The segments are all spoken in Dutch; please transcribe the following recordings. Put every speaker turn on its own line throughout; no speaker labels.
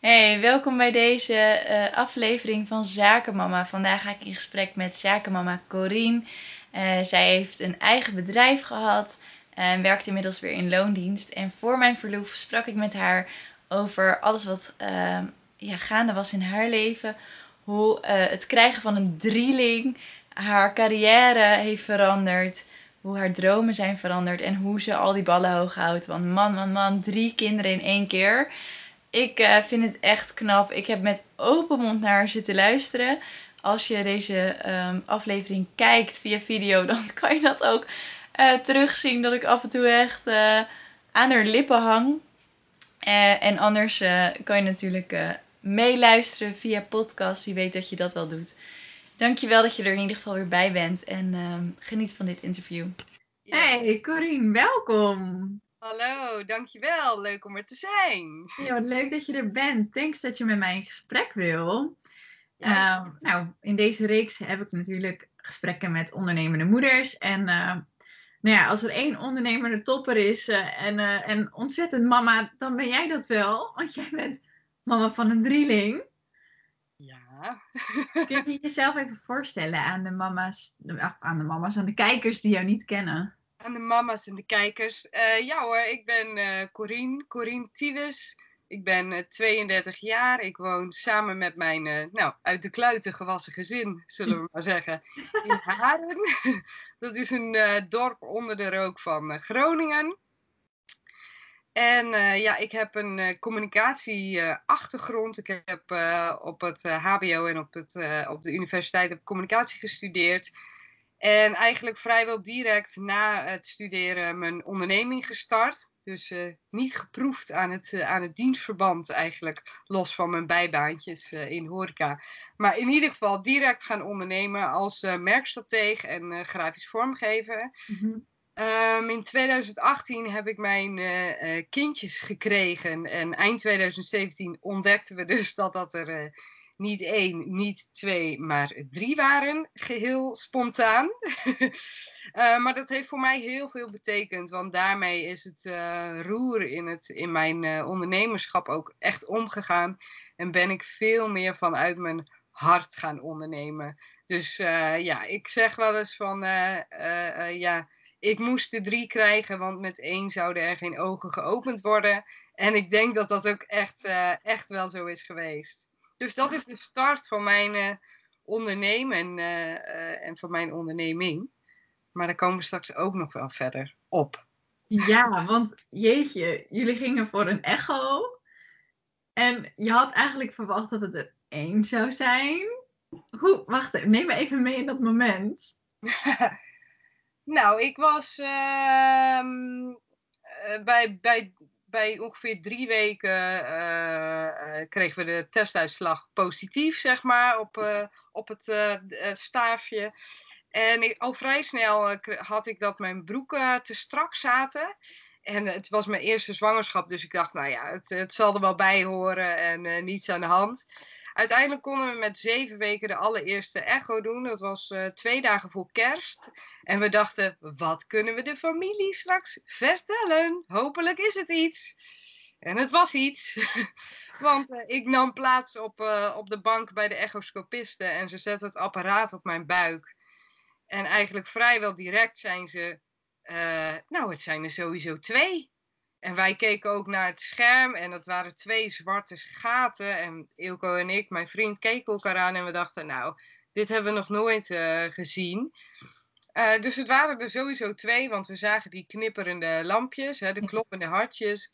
Hey, welkom bij deze eh, aflevering van Zakenmama. Vandaag ga ik in gesprek met zakenmama Corine. Eh, zij heeft een eigen bedrijf gehad en werkt inmiddels weer in loondienst. En voor mijn verlof sprak ik met haar over alles wat uh, ja, gaande was in haar leven. Hoe eh, het krijgen van een drieling haar carrière heeft veranderd. Hoe haar dromen zijn veranderd en hoe ze al die ballen hoog houdt. Want man, man, man, drie kinderen in één keer. Ik uh, vind het echt knap. Ik heb met open mond naar haar zitten luisteren. Als je deze um, aflevering kijkt via video, dan kan je dat ook uh, terugzien. Dat ik af en toe echt uh, aan haar lippen hang. en anders kan je natuurlijk meeluisteren via podcast. Wie weet dat je dat wel doet. Dankjewel dat je er in ieder geval weer bij bent. En ehm, geniet van dit interview.
Hey Corine, welkom.
Hallo, dankjewel. Leuk om er te zijn.
Ja, wat leuk dat je er bent. Thanks dat je met mij in gesprek wil. Ja. Uh, nou, in deze reeks heb ik natuurlijk gesprekken met ondernemende moeders. En uh, nou ja, als er één ondernemer de topper is uh, en, en ontzettend mama, dan ben jij dat wel. Want jij bent mama van een drieling.
Ja.
Kun je jezelf even voorstellen aan de mama's, aan de mama's, aan de kijkers die jou niet kennen?
Aan de mama's en de kijkers. Uh, ja hoor, ik ben uh, Corine, Corine Tiewes. Ik ben uh, 32 jaar. Ik woon samen met mijn, nou, uit de kluiten gewassen gezin, zullen we maar zeggen, in Haren. Dat is een dorp onder de rook van Groningen. En ja, ik heb een communicatieachtergrond. ik heb op het HBO en op, het, op de universiteit heb communicatie gestudeerd. En eigenlijk vrijwel direct na het studeren mijn onderneming gestart. Dus uh, niet geproefd aan het, uh, aan het dienstverband eigenlijk, los van mijn bijbaantjes uh, in horeca. Maar in ieder geval direct gaan ondernemen als merkstratege en grafisch vormgever. Mm-hmm. Um, in 2018 heb ik mijn kindjes gekregen en eind 2017 ontdekten we dus dat dat er niet één, niet twee, maar drie waren. Geheel spontaan. uh, maar dat heeft voor mij heel veel betekend. Want daarmee is het uh, roer in, het, in mijn uh, ondernemerschap ook echt omgegaan. En ben ik veel meer vanuit mijn hart gaan ondernemen. Dus ja, ik zeg wel eens van ja. Ik moest er drie krijgen, want met één zouden er geen ogen geopend worden. En ik denk dat dat ook echt, echt wel zo is geweest. Dus dat is de start van mijn uh, ondernemen en, uh, uh, en van mijn onderneming. Maar daar komen we straks ook nog wel verder op.
Ja, want jeetje, jullie gingen voor een echo. En je had eigenlijk verwacht dat het er één zou zijn. Hoe, wacht, neem me even mee in dat moment.
nou, ik was uh, bij, bij bij ongeveer drie weken uh, kregen we de testuitslag positief, zeg maar, op, uh, op het staafje. En ik, al vrij snel had ik dat mijn broeken te strak zaten. En het was mijn eerste zwangerschap, dus ik dacht, nou ja, het, het zal er wel bij horen en niets aan de hand. Uiteindelijk konden we met zeven weken de allereerste echo doen. Dat was uh, twee dagen voor kerst. En we dachten, wat kunnen we de familie straks vertellen? Hopelijk is het iets. En het was iets. Want uh, ik nam plaats op, uh, op de bank bij de echoscopiste en ze zette het apparaat op mijn buik. En eigenlijk vrijwel direct zijn ze, nou het zijn er sowieso twee. En wij keken ook naar het scherm en dat waren twee zwarte gaten. En Ilko en ik, mijn vriend, keken elkaar aan en we dachten, nou, dit hebben we nog nooit uh, gezien. Uh, dus het waren er sowieso twee, want we zagen die knipperende lampjes, hè, de kloppende hartjes.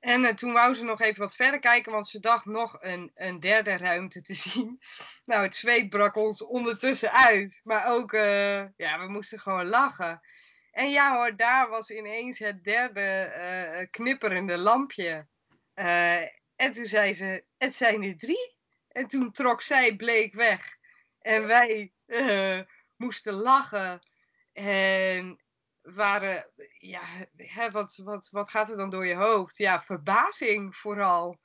En uh, toen wou ze nog even wat verder kijken, want ze dacht nog een, een derde ruimte te zien. Nou, het zweet brak ons ondertussen uit. Maar ook, ja, we moesten gewoon lachen. En ja hoor, daar was ineens het derde uh, knipperende lampje. Uh, en toen zei ze, het zijn er drie. En toen trok zij bleek weg. En wij uh, moesten lachen. En waren, ja, hè, wat, wat, wat gaat er dan door je hoofd? Ja, verbazing vooral.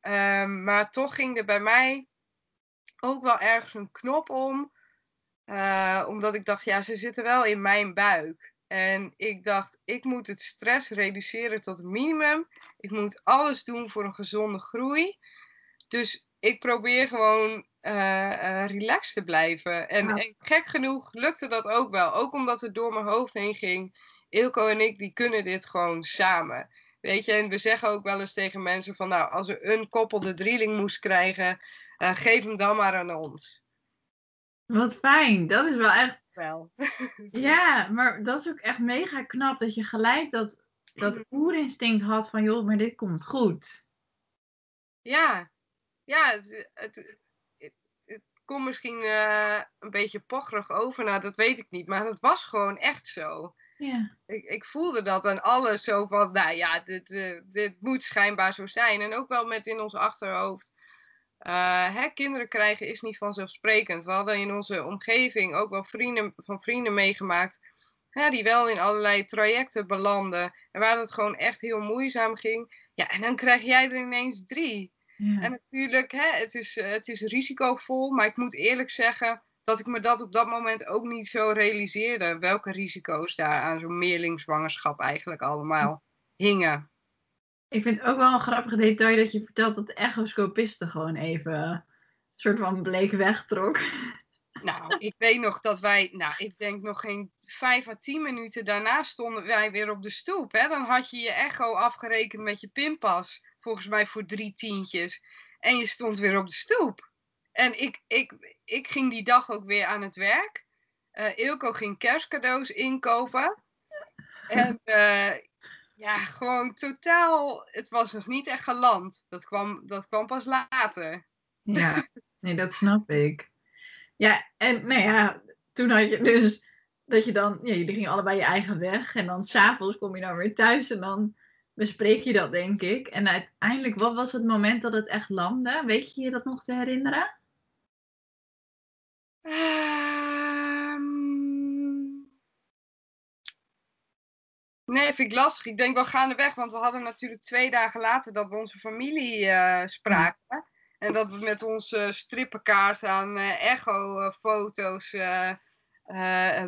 Um, maar toch ging er bij mij ook wel ergens een knop om. Omdat ik dacht, ja, ze zitten wel in mijn buik. En ik dacht, ik moet het stress reduceren tot een minimum. Ik moet alles doen voor een gezonde groei. Dus ik probeer gewoon uh, relaxed te blijven. En, en, gek genoeg lukte dat ook wel. Ook omdat het door mijn hoofd heen ging. Ilko en ik, die kunnen dit gewoon samen. Weet je, en we zeggen ook wel eens tegen mensen van... Nou, als er een koppel de drieling moest krijgen... Uh, geef hem dan maar aan ons.
Wat fijn. Dat is wel echt...
Wel.
ja, maar dat is ook echt mega knap. Dat je gelijk dat, dat oerinstinct had van... joh, maar dit komt goed.
Ja. Ja, het, het, het, komt misschien uh, een beetje pocherig over. Nou, dat weet ik niet. Maar het was gewoon echt zo.
Ja.
Ik, ik voelde dat en alles zo van, nou ja, dit, uh, dit moet schijnbaar zo zijn. En ook wel met in ons achterhoofd. Uh, hè, kinderen krijgen is niet vanzelfsprekend. We hadden in onze omgeving ook wel vrienden van vrienden meegemaakt. Hè, die wel in allerlei trajecten belanden. En waar het gewoon echt heel moeizaam ging. Ja, en dan krijg jij er ineens drie. Ja. En natuurlijk, hè, het, is, het is risicovol. Maar ik moet eerlijk zeggen dat ik me dat op dat moment ook niet zo realiseerde. Welke risico's daar aan zo'n meerlingzwangerschap eigenlijk allemaal hingen.
Ik vind het ook wel een grappig detail dat je vertelt dat de echoscopiste gewoon even een soort van bleek wegtrok.
Nou, ik weet nog dat wij, nou, ik denk nog geen vijf à tien minuten daarna stonden wij weer op de stoep. Hè? Dan had je je echo afgerekend met je pinpas, volgens mij voor drie tientjes. En je stond weer op de stoep. En ik, ik, ik ging die dag ook weer aan het werk. Uh, Ilko ging kerstcadeaus inkopen. En uh, ja, gewoon totaal. Het was nog niet echt geland. Dat kwam, dat kwam pas later.
Ja, nee, dat snap ik. Ja, en nou ja, toen had je dus dat je dan, ja, jullie gingen allebei je eigen weg. En dan s'avonds kom je dan weer thuis en dan bespreek je dat, denk ik. En uiteindelijk, wat was het moment dat het echt landde? Weet je je dat nog te herinneren?
Um... Nee, vind ik lastig. Ik denk wel gaandeweg, want we hadden natuurlijk twee dagen later dat we onze familie uh, spraken. En dat we met onze strippenkaart aan uh, echo-foto's uh,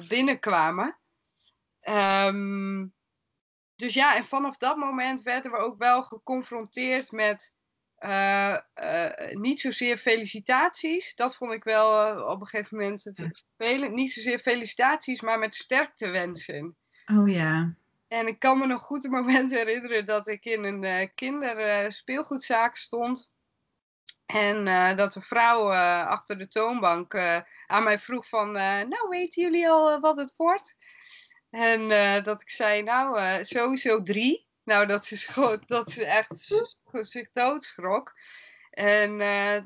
binnenkwamen. Um, dus ja, en vanaf dat moment werden we ook wel geconfronteerd met niet zozeer felicitaties. Dat vond ik wel op een gegeven moment vervelend. Niet zozeer felicitaties, maar met sterkte wensen.
Oh ja.
En ik kan me nog goed een moment herinneren dat ik in een kinderspeelgoedzaak stond. En dat de vrouw achter de toonbank aan mij vroeg van, nou weten jullie al wat het wordt? En dat ik zei, nou sowieso drie. Nou, dat gewoon, dat ze echt zich doodschrok. En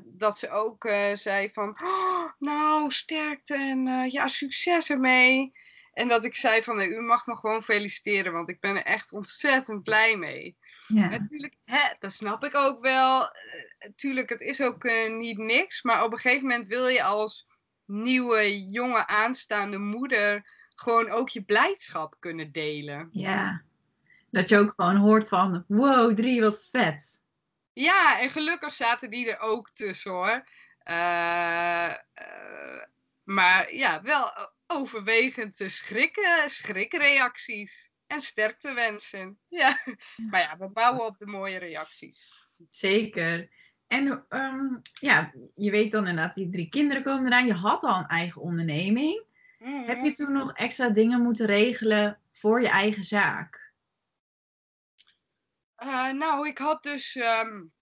dat ze ook zei van, oh, nou, sterkte en ja, succes ermee. En dat ik zei van, u mag me gewoon feliciteren, want ik ben er echt ontzettend blij mee.
Ja.
Natuurlijk, hè, dat snap ik ook wel. Natuurlijk, het is ook niet niks, maar op een gegeven moment wil je als nieuwe, jonge, aanstaande moeder gewoon ook je blijdschap kunnen delen.
Ja, dat je ook gewoon hoort van, wow, drie, wat vet.
Ja, en gelukkig zaten die er ook tussen hoor. Uh, uh, maar ja, wel overwegend schrikken, schrikreacties en sterktewensen. Ja, maar ja, we bouwen op de mooie reacties.
Zeker. En um, ja, je weet dan inderdaad, die drie kinderen komen eraan. Je had al een eigen onderneming. Mm -hmm. Heb je toen nog extra dingen moeten regelen voor je eigen zaak?
Uh, nou, ik had dus um,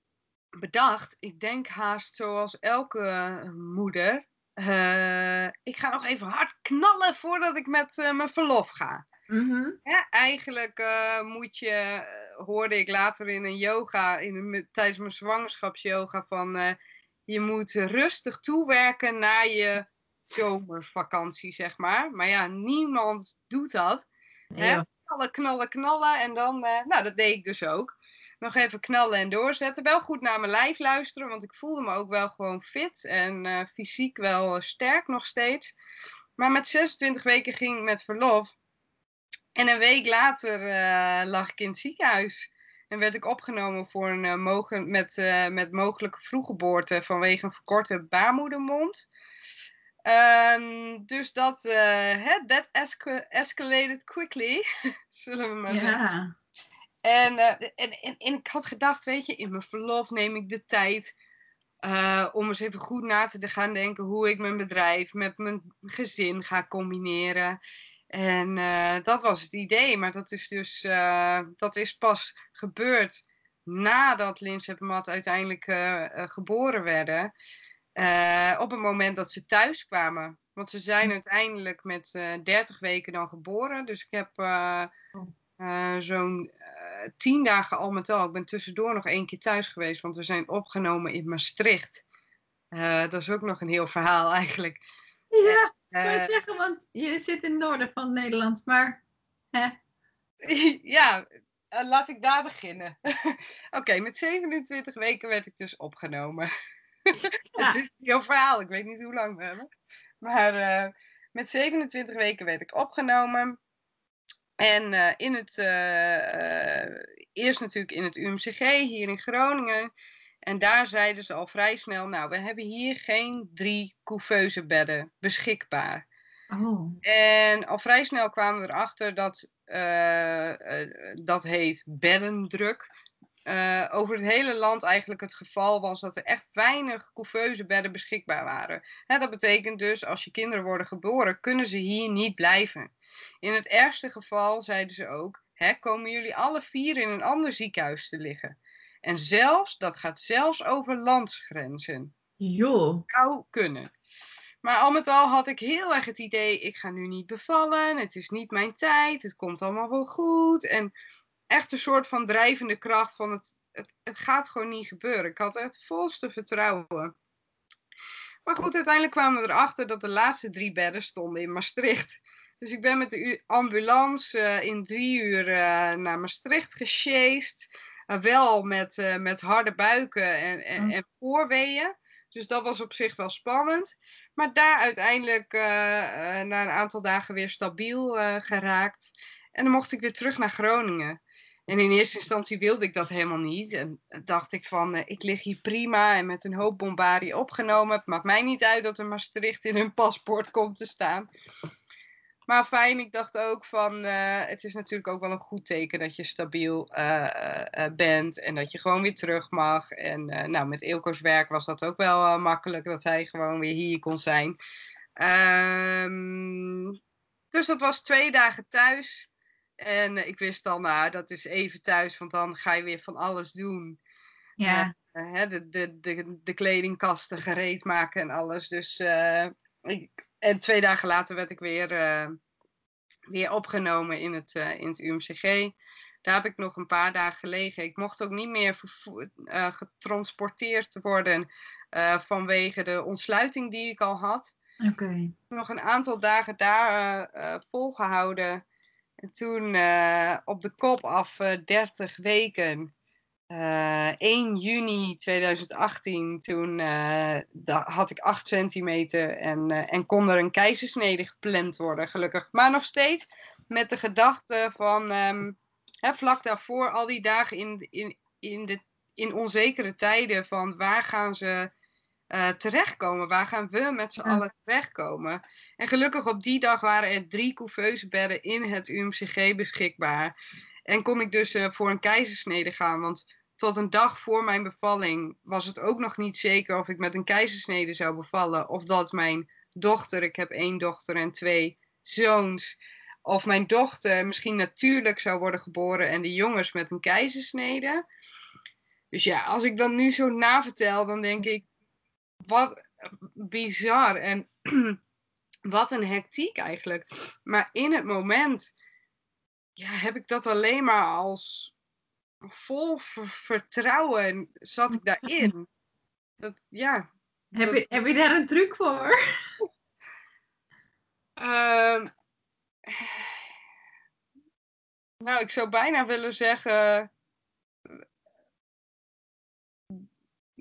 bedacht, ik denk haast zoals elke moeder. Uh, ik ga nog even hard knallen voordat ik met uh, mijn verlof ga.
Mm -hmm.
ja, eigenlijk moet je, hoorde ik later in een yoga, in een, tijdens mijn zwangerschapsyoga, van je moet rustig toewerken naar je zomervakantie, zeg maar. Maar ja, niemand doet dat.
Hè?
knallen, knallen, knallen. En dan, nou, dat deed ik dus ook. Nog even knallen en doorzetten. Wel goed naar mijn lijf luisteren, want ik voelde me ook wel gewoon fit en uh, fysiek wel sterk nog steeds. Maar met 26 weken ging ik met verlof. En een week later uh, lag ik in het ziekenhuis. En werd ik opgenomen voor een, mogen, met, met mogelijke vroeggeboorte vanwege een verkorte baarmoedermond. Ehm, dus dat, uh, that escalated quickly, zullen we maar zeggen.
Ja.
En, uh, en, en, en, ik had gedacht, weet je, in mijn verlof neem ik de tijd uh, om eens even goed na te gaan denken hoe ik mijn bedrijf met mijn gezin ga combineren. En dat was het idee, maar dat is dus dat is pas gebeurd nadat Lins en Matt uiteindelijk geboren werden. Op het moment dat ze thuis kwamen. Want ze zijn hm. uiteindelijk met uh, eh, 30 weken dan geboren. Dus ik heb uh, zo'n 10 dagen al met al. Ik ben tussendoor nog één keer thuis geweest, want we zijn opgenomen in Maastricht. dat is ook nog een heel verhaal eigenlijk.
Ja, ik wil het zeggen, want je zit in het noorden van Nederland, maar. Hè?
ja, laat ik daar beginnen. Oké, met 27 weken werd ik dus opgenomen. het is een heel verhaal. Ik weet niet hoe lang we hebben. Maar uh, met 27 weken werd ik opgenomen. En uh, in het, uh, eerst natuurlijk in het UMCG hier in Groningen. En daar zeiden ze al vrij snel, nou, we hebben hier geen drie couveuse bedden beschikbaar.
Oh.
En al vrij snel kwamen we erachter dat dat heet beddendruk. Uh, over het hele land eigenlijk het geval was dat er echt weinig couveuse bedden beschikbaar waren. dat betekent dus als je kinderen worden geboren, kunnen ze hier niet blijven. In het ergste geval zeiden ze ook, komen jullie alle vier in een ander ziekenhuis te liggen. En zelfs, dat gaat zelfs over landsgrenzen.
Jo.
Zou kunnen. Maar al met al had ik heel erg het idee, ik ga nu niet bevallen, het is niet mijn tijd, het komt allemaal wel goed. En echt een soort van drijvende kracht van het, het, het gaat gewoon niet gebeuren. Ik had echt volste vertrouwen. Maar goed, uiteindelijk kwamen we erachter dat de laatste drie bedden stonden in Maastricht. Dus ik ben met de ambulance uh, in drie uur uh, naar Maastricht gesjeest. Uh, wel met, met harde buiken en, en, mm. en, voorweeën. Dus dat was op zich wel spannend. Maar daar uiteindelijk na een aantal dagen weer stabiel geraakt. En dan mocht ik weer terug naar Groningen. En in eerste instantie wilde ik dat helemaal niet. En dacht ik van, uh, ik lig hier prima en met een hoop bombarie opgenomen. Het maakt mij niet uit dat er Maastricht in hun paspoort komt te staan. Maar fijn, ik dacht ook van, uh, het is natuurlijk ook wel een goed teken dat je stabiel uh, bent en dat je gewoon weer terug mag. En nou, met Ilko's werk was dat ook wel makkelijk, dat hij gewoon weer hier kon zijn. Um, dus dat was twee dagen thuis. En eh, ik wist al, nou, dat is even thuis, want dan ga je weer van alles doen.
Ja.
De, de, de, de kledingkasten gereed maken en alles. Dus, ik, en twee dagen later werd ik weer, weer opgenomen in het, in het UMCG. Daar heb ik nog een paar dagen gelegen. Ik mocht ook niet meer getransporteerd worden vanwege de ontsluiting die ik al had.
Oké.
Nog een aantal dagen daar volgehouden. En toen op de kop af uh, eh, 30 weken. Uh, eh, 1 juni 2018, toen had ik 8 centimeter en, en kon er een keizersnede gepland worden, gelukkig. Maar nog steeds met de gedachte van um, hè, vlak daarvoor, al die dagen in, in, in, de, in onzekere tijden, van waar gaan ze terechtkomen? Waar gaan we met z'n allen terechtkomen? En gelukkig op die dag waren er drie couveuse bedden in het UMCG beschikbaar. En kon ik dus voor een keizersnede gaan. Want tot een dag voor mijn bevalling was het ook nog niet zeker of ik met een keizersnede zou bevallen. Of dat mijn dochter, ik heb één dochter en twee zoons. Of mijn dochter misschien natuurlijk zou worden geboren en de jongens met een keizersnede. Dus ja, als ik dan nu zo navertel, dan denk ik, wat bizar en wat een hectiek eigenlijk. Maar in het moment ja, heb ik dat alleen maar als vol vertrouwen zat ik daarin. Dat, ja.
Heb, je, heb je daar een truc voor?
Uh, nou, ik zou bijna willen zeggen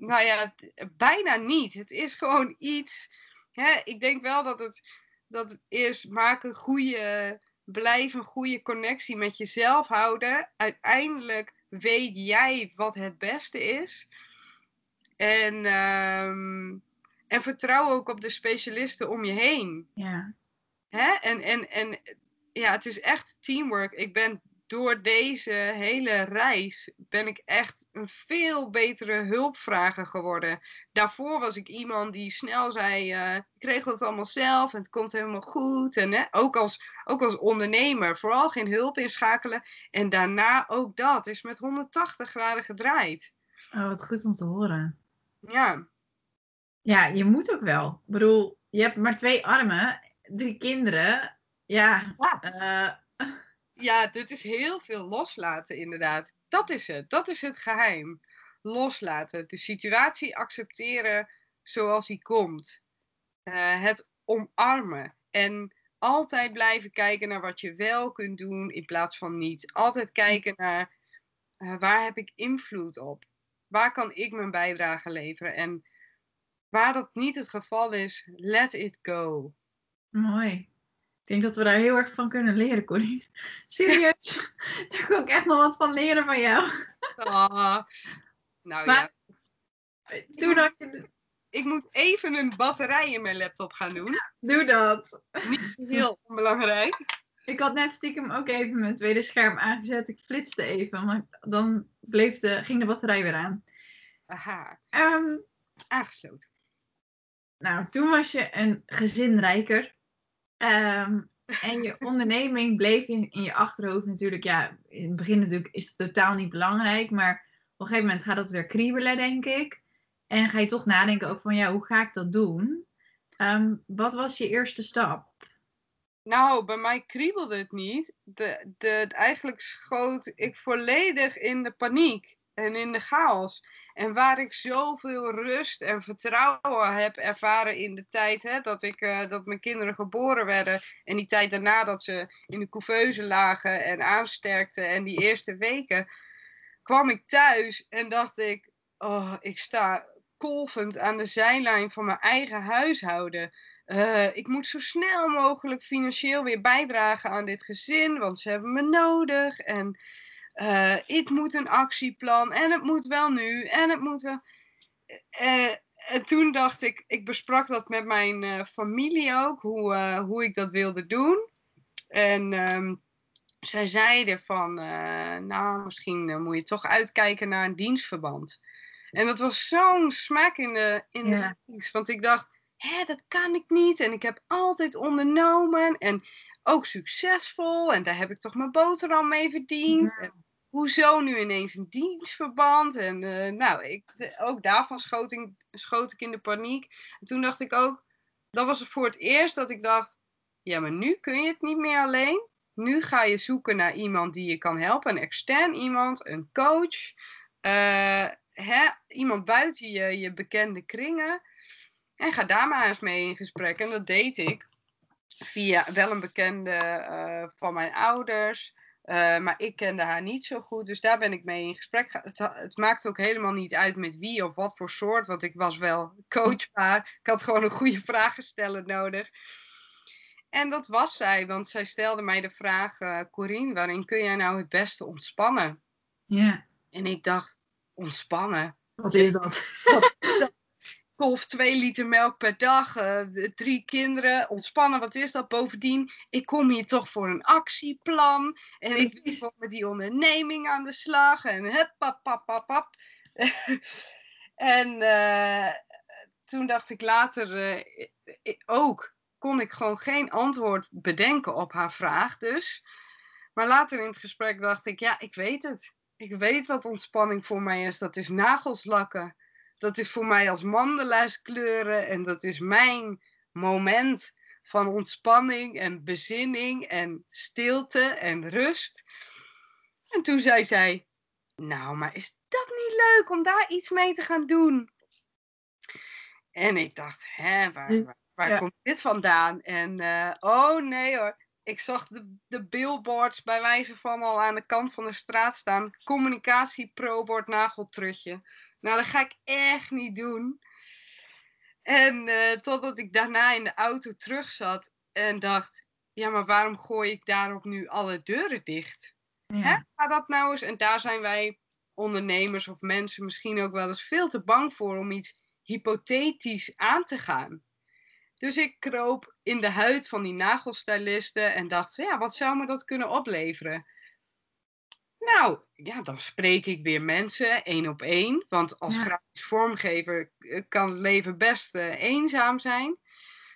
nou ja, bijna niet. Het is gewoon iets. Hè, ik denk wel dat het, dat het is maak een goede, blijf een goede connectie met jezelf houden. Uiteindelijk weet jij wat het beste is. En, um, En vertrouw ook op de specialisten om je heen.
Ja.
Hè? En, en, en ja, het is echt teamwork. Ik ben door deze hele reis ben ik echt een veel betere hulpvrager geworden. Daarvoor was ik iemand die snel zei, uh, ik regel het allemaal zelf en het komt helemaal goed. En hè, ook, als, ook als ondernemer, vooral geen hulp inschakelen. En daarna ook dat is met 180 graden gedraaid.
Oh, wat goed om te horen.
Ja.
Ja, je moet ook wel. Ik bedoel, je hebt maar twee armen, drie kinderen. Ja,
ja. Uh... ja, dit is heel veel loslaten inderdaad. Dat is het. Dat is het geheim. Loslaten. De situatie accepteren zoals die komt. Uh, het omarmen. En altijd blijven kijken naar wat je wel kunt doen in plaats van niet. Altijd kijken naar uh, waar heb ik invloed op? Waar kan ik mijn bijdrage leveren? En waar dat niet het geval is, let it go.
Mooi. Ik denk dat we daar heel erg van kunnen leren, Corine. Serieus, daar kan ik echt nog wat van leren van jou.
Ah, nou maar, ja.
Toen had je...
Ik moet even een batterij in mijn laptop gaan doen.
Doe dat.
Niet heel onbelangrijk.
Ik had net stiekem ook even mijn tweede scherm aangezet. Ik flitste even, maar dan bleef de, ging de batterij weer aan.
Aha.
Um,
Aangesloten.
Nou, toen was je een gezinrijker. Um, en je onderneming bleef in, in je achterhoofd natuurlijk. Ja, in het begin natuurlijk is het totaal niet belangrijk. Maar op een gegeven moment gaat dat weer kriebelen, denk ik. En ga je toch nadenken over van, ja, hoe ga ik dat doen? Um, wat was je eerste stap?
Nou, bij mij kriebelde het niet. De, de, eigenlijk schoot ik volledig in de paniek en in de chaos. En waar ik zoveel rust en vertrouwen heb ervaren in de tijd hè, dat, ik, uh, dat mijn kinderen geboren werden. En die tijd daarna dat ze in de couveuse lagen en aansterkten. En die eerste weken kwam ik thuis en dacht ik, oh, ik sta kolvend aan de zijlijn van mijn eigen huishouden. Uh, ik moet zo snel mogelijk financieel weer bijdragen aan dit gezin, want ze hebben me nodig. En uh, ik moet een actieplan en het moet wel nu en het moet wel. Uh, en toen dacht ik, ik besprak dat met mijn familie ook, hoe, hoe ik dat wilde doen. En um, zij zeiden van, nou misschien moet je toch uitkijken naar een dienstverband. En dat was zo'n smaak in de, in de want ik dacht, dat kan ik niet. En ik heb altijd ondernomen en ook succesvol. En daar heb ik toch mijn boterham mee verdiend.
Ja.
En hoezo nu ineens een dienstverband? En uh, nou, ik, ook daarvan schoot ik, schoot ik in de paniek. En toen dacht ik ook, dat was voor het eerst dat ik dacht, ja, maar nu kun je het niet meer alleen. Nu ga je zoeken naar iemand die je kan helpen. Een extern iemand, een coach. Uh, hè, iemand buiten je, je bekende kringen. En ga daar maar eens mee in gesprek. En dat deed ik via wel een bekende uh, van mijn ouders. Uh, maar ik kende haar niet zo goed. Dus daar ben ik mee in gesprek. Het, het maakt ook helemaal niet uit met wie of wat voor soort. Want ik was wel coachbaar. Ik had gewoon een goede vragen stellen nodig. En dat was zij. Want zij stelde mij de vraag: uh, Corine, waarin kun jij nou het beste ontspannen?
Ja.
En ik dacht: ontspannen?
Wat is dat?
Wat is dat? Kolf twee liter melk per dag, uh, drie kinderen, ontspannen, wat is dat? Bovendien, ik kom hier toch voor een actieplan en ik wil met die onderneming aan de slag en hup, pap, pap, pap, pap. en uh, toen dacht ik later uh, ook, kon ik gewoon geen antwoord bedenken op haar vraag dus. Maar later in het gesprek dacht ik, ja, ik weet het. Ik weet wat ontspanning voor mij is. Dat is nagels lakken dat is voor mij als mandelaars kleuren en dat is mijn moment van ontspanning en bezinning en stilte en rust. En toen zei zij, nou, maar is dat niet leuk om daar iets mee te gaan doen? En ik dacht, hè, waar, waar, waar ja. komt dit vandaan? En uh, oh nee hoor, ik zag de, de billboards bij wijze van al aan de kant van de straat staan. Communicatie pro-bord nageltrutje. Nou, dat ga ik echt niet doen. En uh, totdat ik daarna in de auto terug zat en dacht: ja, maar waarom gooi ik daarop nu alle deuren dicht?
Ja.
Hè? Ga dat nou eens. En daar zijn wij ondernemers of mensen misschien ook wel eens veel te bang voor om iets hypothetisch aan te gaan. Dus ik kroop in de huid van die nagelstylisten en dacht, ja, wat zou me dat kunnen opleveren? Nou, ja, dan spreek ik weer mensen één op één. Want als
Ja.
grafisch vormgever eh, kan het leven best eh, eenzaam zijn.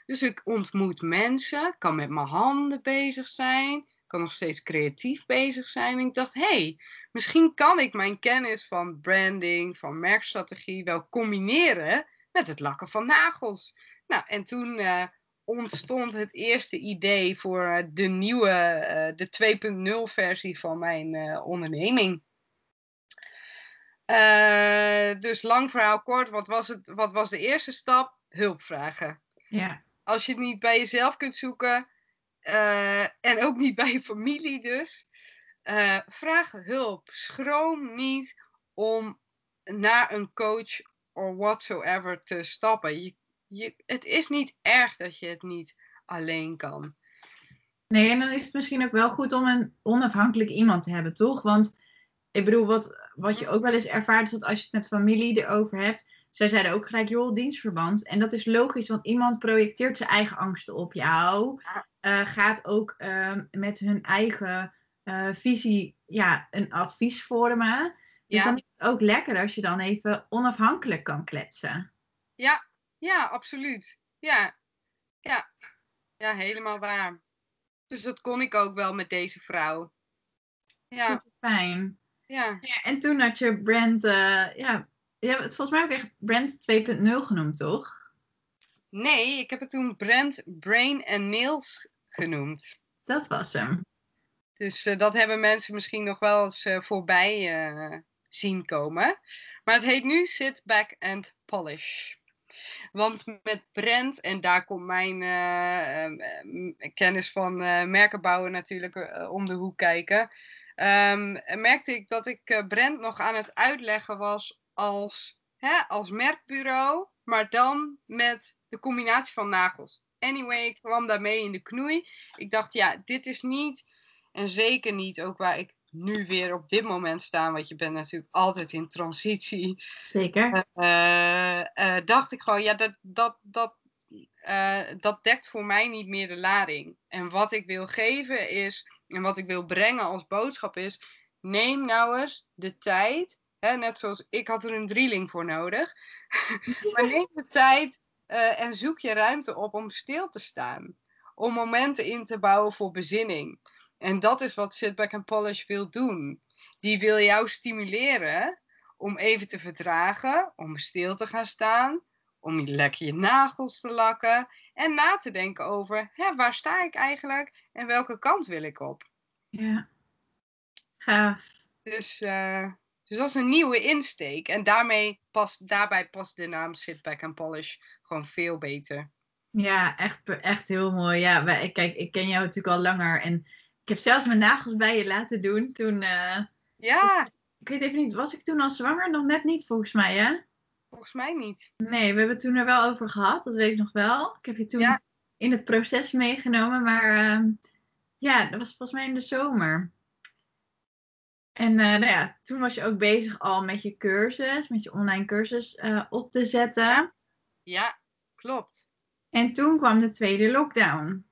Dus ik ontmoet mensen, kan met mijn handen bezig zijn, kan nog steeds creatief bezig zijn. En ik dacht, hé, hey, misschien kan ik mijn kennis van branding, van merkstrategie wel combineren met het lakken van nagels. Nou, en toen eh, ontstond het eerste idee voor eh, de nieuwe, eh, de 2.0 versie van mijn eh, onderneming. Dus lang verhaal kort, wat was, het, wat was de eerste stap? Hulp vragen.
Ja.
Als je het niet bij jezelf kunt zoeken, en ook niet bij je familie dus, vraag hulp. Schroom niet om naar een coach or whatsoever te stappen. Je, je, het is niet erg dat je het niet alleen kan.
Nee, en dan is het misschien ook wel goed om een onafhankelijk iemand te hebben, toch? Want ik bedoel, wat, wat je ook wel eens ervaart, is dat als je het met familie erover hebt. Zij zeiden ook gelijk, joh, dienstverband. En dat is logisch, want iemand projecteert zijn eigen angsten op jou. Eh, gaat ook ehm, met hun eigen eh, visie ja, een advies vormen. Dus
Ja.
dan is het ook lekker als je dan even onafhankelijk kan kletsen.
Ja, ja, absoluut. Ja, ja, ja, helemaal waar. Dus dat kon ik ook wel met deze vrouw. Ja,
Super fijn.
ja.
Ja, en toen had je brand, eh, ja, je hebt het volgens mij ook echt brand 2.0 genoemd, toch?
Nee, ik heb het toen Brand, Brain en Nails genoemd.
Dat was hem.
Dus eh, dat hebben mensen misschien nog wel eens eh, voorbij zien komen. Maar het heet nu Sit Back and Polish. Want met brand, en daar komt mijn eh, ehm, eh, kennis van eh, merken bouwen natuurlijk om de hoek kijken. ehm, merkte ik dat ik brand nog aan het uitleggen was als, hè, als merkbureau, maar dan met de combinatie van nagels. Anyway, ik kwam daarmee in de knoei. Ik dacht, ja, dit is niet, en zeker niet ook waar ik nu weer op dit moment sta, want je bent natuurlijk altijd in transitie
Zeker.
eh, eh, dacht ik gewoon, ja, dat, dat, dat, eh, dat dekt voor mij niet meer de lading. En wat ik wil geven is, en wat ik wil brengen als boodschap is, neem nou eens de tijd, hè, net zoals ik had er een drieling voor nodig, maar neem de tijd eh, en zoek je ruimte op om stil te staan. Om momenten in te bouwen voor bezinning. En dat is wat Sit Back and Polish wil doen. Die wil jou stimuleren om even te verdragen, om stil te gaan staan, om lekker je nagels te lakken en na te denken over hè, waar sta ik eigenlijk en welke kant wil ik op.
Ja. Gaaf.
Dus, eh, dus dat is een nieuwe insteek en daarmee past, daarbij past de naam Sit Back and Polish gewoon veel beter.
Ja, echt, echt heel mooi. Ja, wij, kijk, ik ken jou natuurlijk al langer en ik heb zelfs mijn nagels bij je laten doen toen. eh,
Ja,
ik weet even niet, was ik toen al zwanger? Nog net niet volgens mij, hè?
volgens mij niet.
Nee, we hebben het toen er wel over gehad, dat weet ik nog wel. Ik heb je toen
Ja.
in het proces meegenomen, maar ehm, ja, dat was volgens mij in de zomer. En eh, nou ja, toen was je ook bezig al met je cursus, met je online cursus eh, op te zetten.
Ja, klopt.
En toen kwam de tweede lockdown.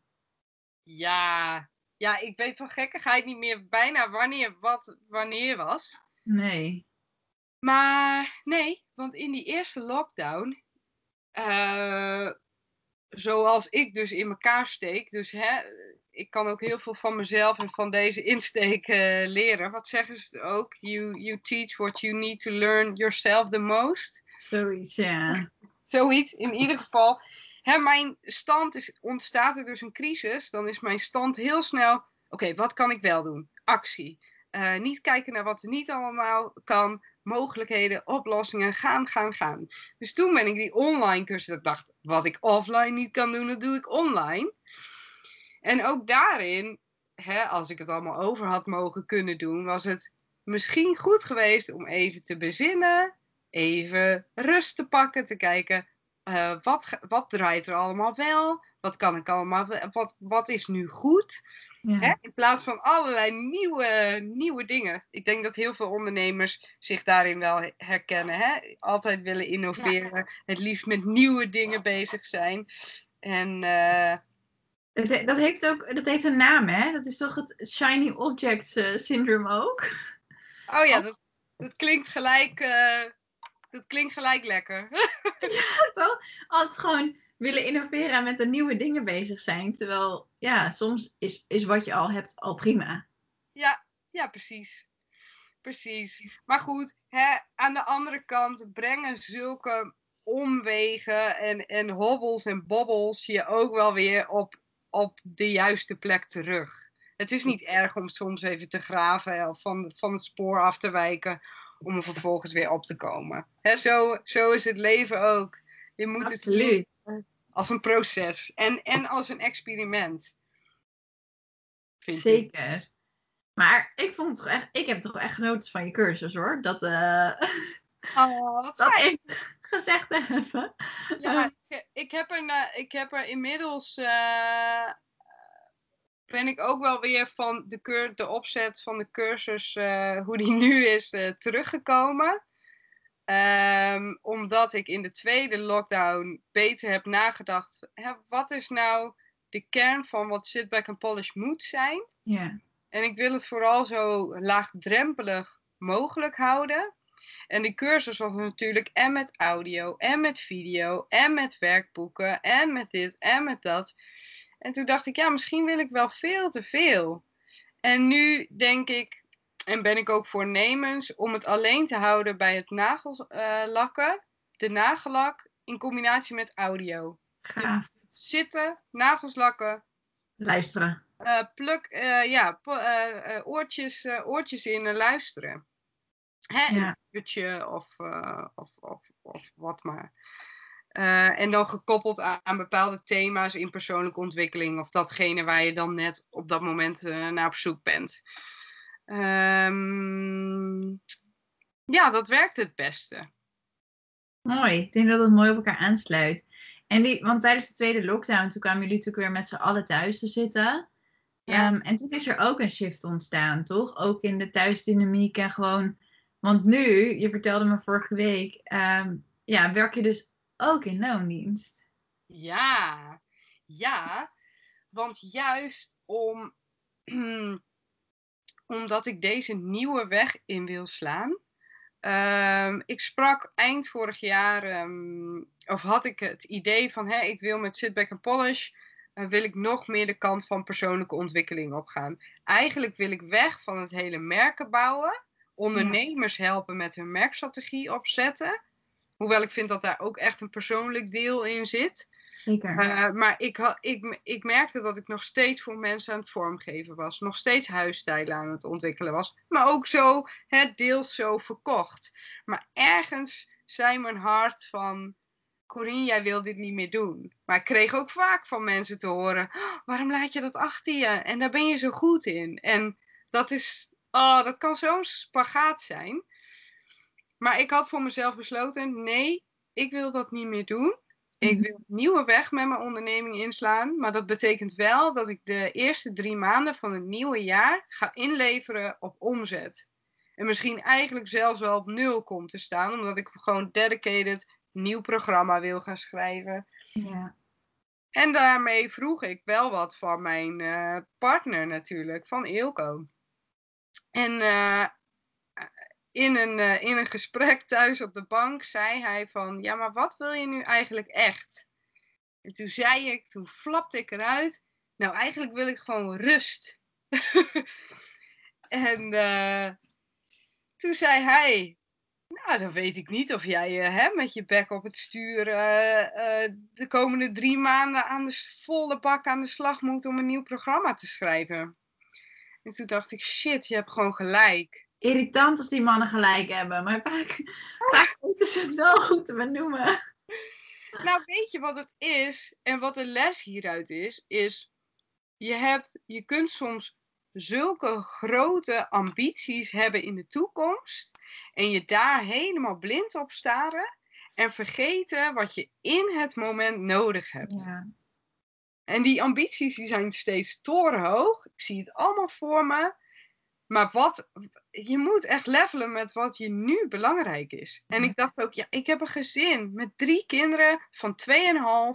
Ja, ja ik weet van gekkigheid niet meer bijna wanneer wat wanneer was.
Nee.
Maar nee, want in die eerste lockdown, eh, zoals ik dus in elkaar steek, dus hè, ik kan ook heel veel van mezelf en van deze insteek eh, leren. Wat zeggen ze ook? You, you teach what you need to learn yourself the most.
Zoiets, ja.
Zoiets, in ieder geval. Hè, mijn stand is, ontstaat er dus een crisis, dan is mijn stand heel snel, oké, wat kan ik wel doen? Actie. Eh, niet kijken naar wat er niet allemaal kan, mogelijkheden, oplossingen, gaan, gaan, gaan. Dus toen ben ik die online cursus, ik dacht, wat ik offline niet kan doen, dat doe ik online. En ook daarin, hè, als ik het allemaal over had mogen kunnen doen, was het misschien goed geweest om even te bezinnen, even rust te pakken, te kijken, eh, wat, wat draait er allemaal wel? Wat kan ik allemaal? Wat, wat is nu goed?
Ja.
Hè? In plaats van allerlei nieuwe, nieuwe dingen. Ik denk dat heel veel ondernemers zich daarin wel herkennen. Hè? Altijd willen innoveren. Het liefst met nieuwe dingen bezig zijn. En eh,
Dat, he- dat heeft ook dat heeft een naam, hè? Dat is toch het shiny object eh, syndrome ook?
oh ja, dat, dat klinkt gelijk. Dat klinkt gelijk lekker.
toch? Altijd gewoon willen innoveren en met de nieuwe dingen bezig zijn. Terwijl, ja, soms is, is wat je al hebt al prima.
Ja, ja, precies. Precies. Maar goed, hè, aan de andere kant brengen zulke omwegen en, en hobbels en bobbels je ook wel weer op, op de juiste plek terug. Het is niet erg om soms even te graven of van, van het spoor af te wijken om er vervolgens weer op te komen. Hè, zo, zo is het leven ook. Je moet het zien
Absoluut.
als een proces en, en als een experiment. Vind ik.
Zeker. Maar ik vond toch echt, ik heb toch echt genoten van je cursus hoor. Dat, eh
Oh, wat
dat ik gezegd hebben.
Ja, ik, ik, heb er, ik heb er inmiddels. eh, ben ik ook wel weer van de, de opzet van de cursus, eh, hoe die nu is, eh, teruggekomen. Ehm, omdat ik in de tweede lockdown beter heb nagedacht. Hè, wat is nou de kern van wat Sitback and Polish moet zijn?
Ja.
En ik wil het vooral zo laagdrempelig mogelijk houden. En die cursus was natuurlijk en met audio, en met video, en met werkboeken, en met dit, en met dat. En toen dacht ik, ja, misschien wil ik wel veel te veel. En nu denk ik, en ben ik ook voornemens, om het alleen te houden bij het nagellakken, de nagellak, in combinatie met audio.
Gaaf.
Zitten, nagels lakken,
Luisteren.
eh, pluk, eh, ja, eh, eh, oortjes, eh, oortjes in en luisteren. Hè,
Ja.
Een uurtje of, eh, of, of, of wat maar. Eh, en dan gekoppeld aan, bepaalde thema's in persoonlijke ontwikkeling. Of datgene waar je dan net op dat moment eh, naar op zoek bent. Ehm, ja, dat werkt het beste.
Mooi. Ik denk dat het mooi op elkaar aansluit. En die, want tijdens de tweede lockdown, toen kwamen jullie natuurlijk weer met z'n allen thuis te zitten.
Ja.
Ehm, en toen is er ook een shift ontstaan, toch? Ook in de thuisdynamiek en gewoon... Want nu, je vertelde me vorige week, ehm, ja, werk je dus ook in loondienst.
Ja, ja. Want juist om, omdat ik deze nieuwe weg in wil slaan. ehm, ik sprak eind vorig jaar, ehm, of had ik het idee van, hè, ik wil met Sitback and Polish, eh, wil ik nog meer de kant van persoonlijke ontwikkeling opgaan. Eigenlijk wil ik weg van het hele merken bouwen, ondernemers helpen met hun merkstrategie opzetten. Hoewel ik vind dat daar ook echt een persoonlijk deel in zit.
Zeker.
Uh, maar ik, ik, ik merkte dat ik nog steeds voor mensen aan het vormgeven was. Nog steeds huisstijlen aan het ontwikkelen was. Maar ook zo, het deels zo verkocht. Maar ergens zei mijn hart van... Corine, jij wil dit niet meer doen. Maar ik kreeg ook vaak van mensen te horen... "Oh, waarom laat je dat achter je? En daar ben je zo goed in. En dat is... Oh, dat kan zo'n spagaat zijn. Maar ik had voor mezelf besloten... Nee, ik wil dat niet meer doen. Ik wil een nieuwe weg met mijn onderneming inslaan. Maar dat betekent wel dat ik de eerste drie maanden van het nieuwe jaar ga inleveren op omzet. En misschien eigenlijk zelfs wel op nul kom te staan. Omdat ik gewoon dedicated nieuw programma wil gaan schrijven.
Ja.
En daarmee vroeg ik wel wat van mijn eh, partner natuurlijk, van Eelco. En eh, in, een, eh, in een gesprek thuis op de bank zei hij van, ja, maar wat wil je nu eigenlijk echt? En toen zei ik, toen flapte ik eruit, nou eigenlijk wil ik gewoon rust. en eh, toen zei hij, nou, dan weet ik niet of jij eh, hè, met je bek op het stuur de komende drie maanden aan de volle bak aan de slag moet om een nieuw programma te schrijven. En toen dacht ik, shit, je hebt gewoon gelijk.
Irritant als die mannen gelijk hebben. Maar vaak, vaak weten ze het wel goed te benoemen.
Nou, weet je wat het is? En wat de les hieruit is, is je, hebt, je kunt soms zulke grote ambities hebben in de toekomst en je daar helemaal blind op staren en vergeten wat je in het moment nodig hebt.
Ja.
En die ambities die zijn steeds torenhoog. Ik zie het allemaal voor me. Maar wat, je moet echt levelen met wat je nu belangrijk is. En ik dacht ook, ja, ik heb een gezin met drie kinderen van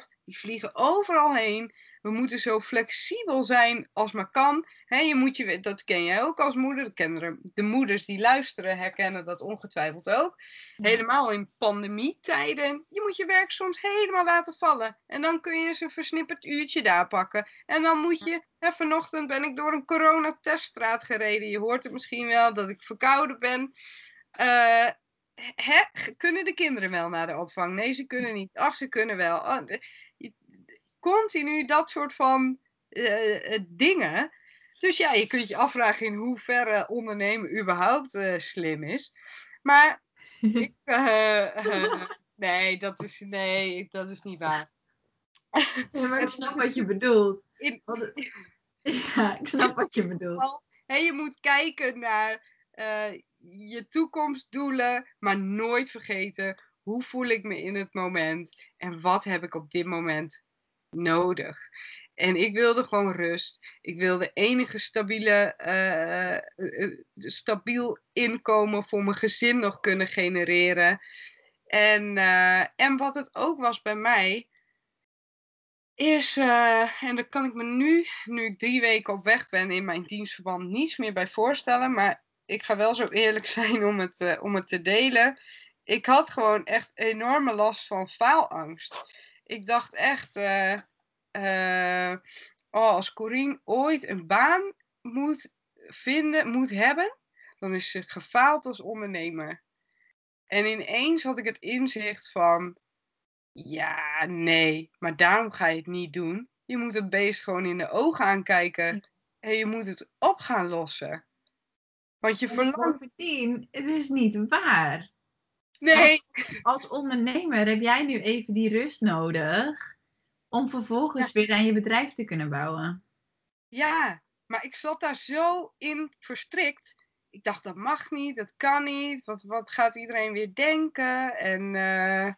2,5. Die vliegen overal heen. We moeten zo flexibel zijn als maar kan. je moet je, dat ken jij ook als moeder. De, de moeders die luisteren herkennen dat ongetwijfeld ook. Helemaal in pandemietijden. Je moet je werk soms helemaal laten vallen. En dan kun je eens een versnipperd uurtje daar pakken. En dan moet je... Vanochtend ben ik door een coronateststraat gereden. Je hoort het misschien wel dat ik verkouden ben. Uh, kunnen de kinderen wel naar de opvang? Nee, ze kunnen niet. Ach, ze kunnen wel. Oh, continu dat soort van uh, dingen. Dus ja, je kunt je afvragen in hoeverre ondernemen überhaupt uh, slim is. Maar ik, nee, dat is, nee, dat is niet waar.
Ja, maar ik snap wat je bedoelt. In, ja, ik snap wat je bedoelt.
Hey, je moet kijken naar je toekomstdoelen, maar nooit vergeten hoe voel ik me in het moment en wat heb ik op dit moment nodig. En ik wilde gewoon rust. Ik wilde enige stabiele, uh, stabiel inkomen voor mijn gezin nog kunnen genereren. En, en wat het ook was bij mij, is, en daar kan ik me nu, nu ik drie weken op weg ben in mijn dienstverband, niets meer bij voorstellen. Maar ik ga wel zo eerlijk zijn om het, om het te delen. Ik had gewoon echt enorme last van faalangst ik dacht echt, uh, uh, oh, als Corine ooit een baan moet vinden, moet hebben, dan is ze gefaald als ondernemer. En ineens had ik het inzicht van, ja, nee, maar daarom ga je het niet doen. Je moet het beest gewoon in de ogen aankijken en je moet het op gaan lossen. Want je verlangt.
Bovendien, het is niet waar.
Nee.
Als, ondernemer heb jij nu even die rust nodig om vervolgens weer aan je bedrijf te kunnen bouwen.
Ja, maar ik zat daar zo in verstrikt. Ik dacht, dat mag niet, dat kan niet. Wat, wat gaat iedereen weer denken? En, uh,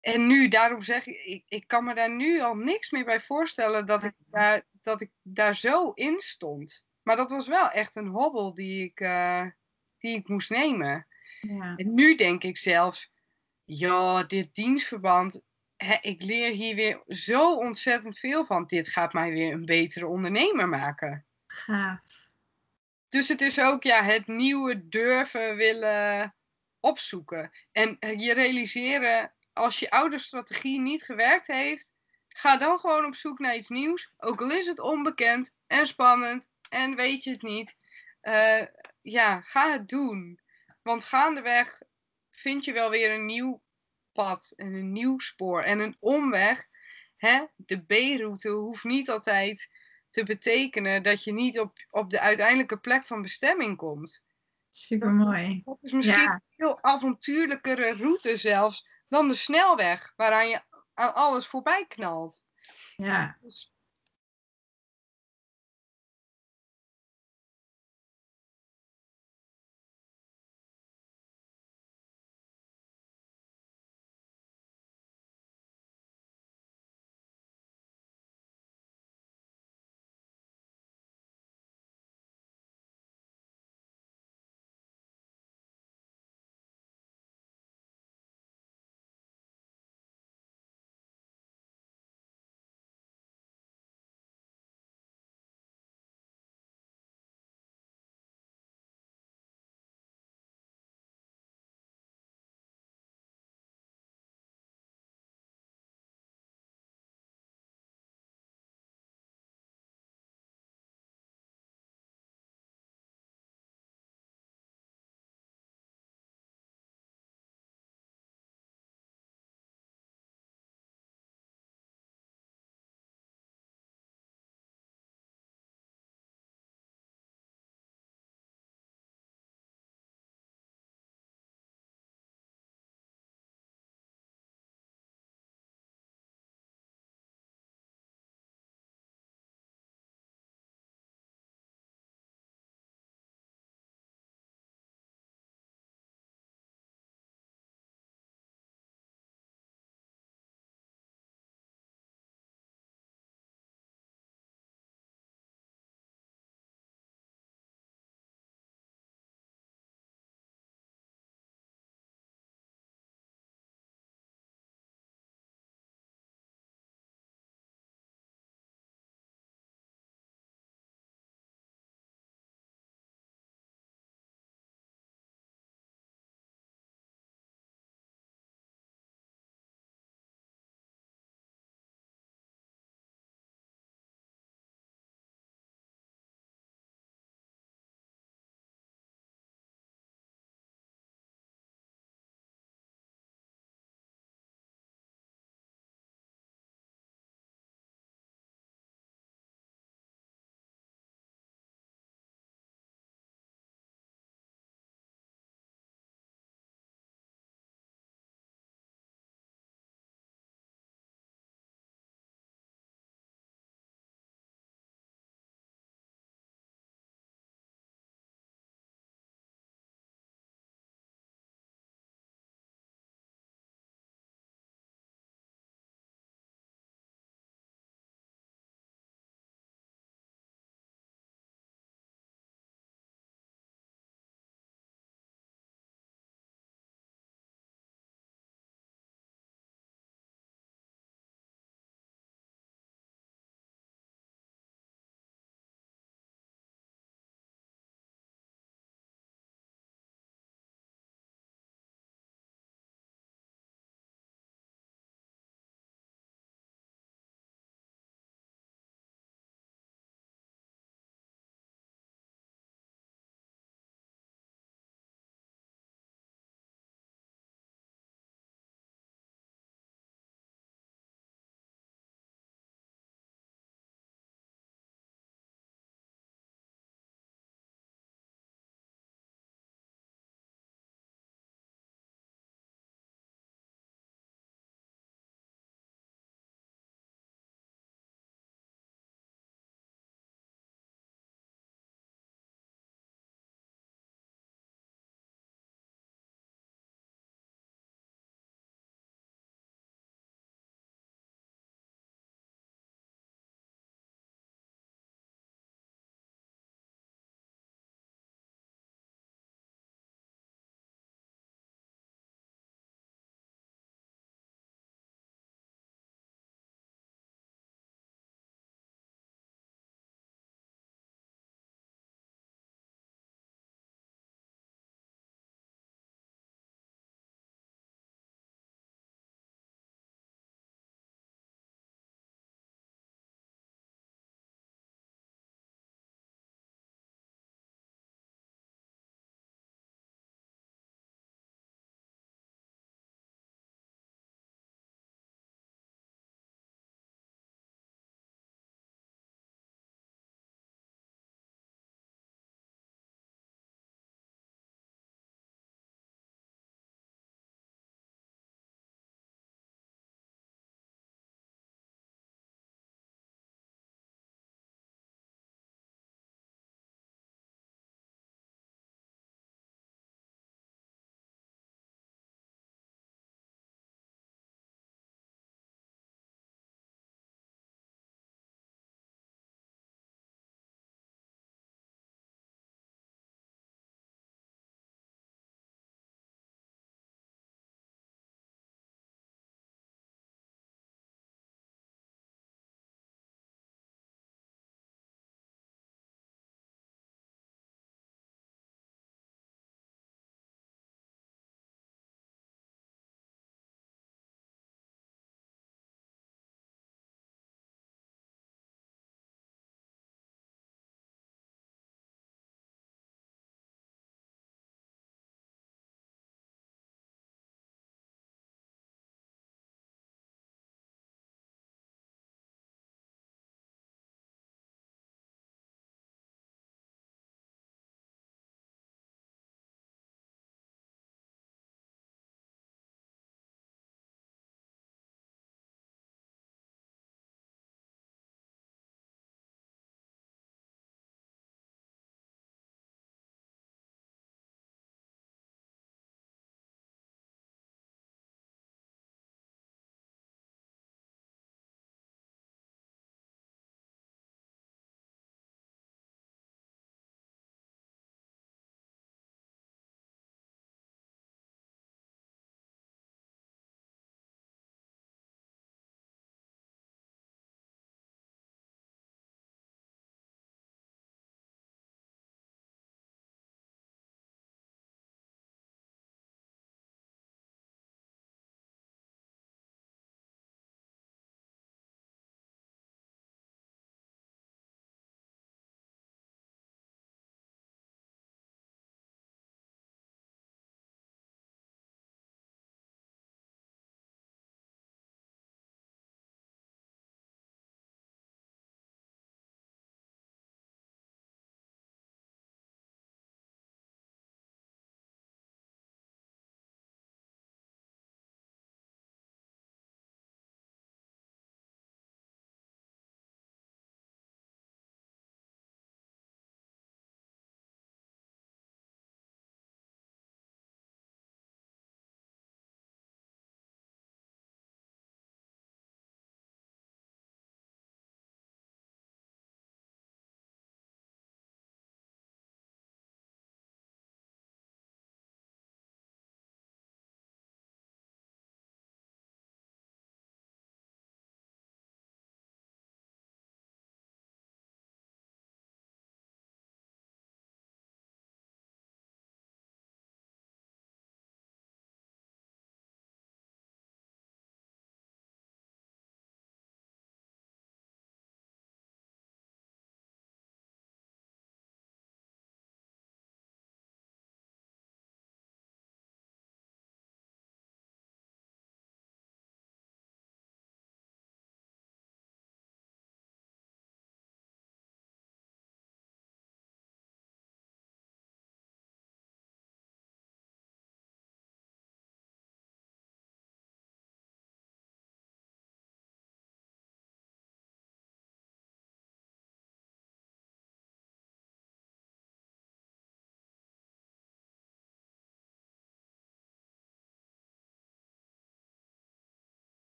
en nu, daarom zeg ik, ik, ik kan me daar nu al niks meer bij voorstellen dat ik daar, dat ik daar zo in stond. Maar dat was wel echt een hobbel die ik, uh, die ik moest nemen. Ja. En nu denk ik zelfs, ja, dit dienstverband, hè, ik leer hier weer zo ontzettend veel van. Dit gaat mij weer een betere ondernemer maken.
Gaaf.
Dus het is ook ja, het nieuwe durven willen opzoeken. En je realiseren, als je oude strategie niet gewerkt heeft, ga dan gewoon op zoek naar iets nieuws. Ook al is het onbekend en spannend en weet je het niet. Uh, ja, ga het doen. Want gaandeweg vind je wel weer een nieuw pad en een nieuw spoor en een omweg. Hè? De B-route hoeft niet altijd te betekenen dat je niet op, op de uiteindelijke plek van bestemming komt.
Super mooi.
Dat is misschien een veel avontuurlijkere route zelfs dan de snelweg, waaraan je aan alles voorbij knalt.
Ja.
Dus